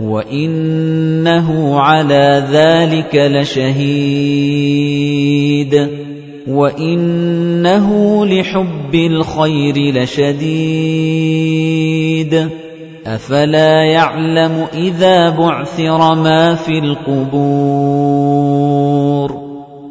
وَإِنَّهُ عَلَىٰ ذَٰلِكَ لَشَهِيدٌ وَإِنَّهُ لِحُبِّ الْخَيْرِ لَشَدِيدٌ أَفَلَا يَعْلَمُ إِذَا بُعْثِرَ مَا فِي الْقُبُورِ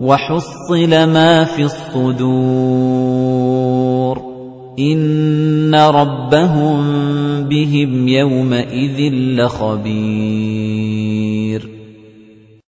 وَحُصِّلَ مَا فِي الصُّدُورِ إِنَّ رَبَّهُم بِهِمْ يَوْمَئِذٍ لَّخَبِيرٌ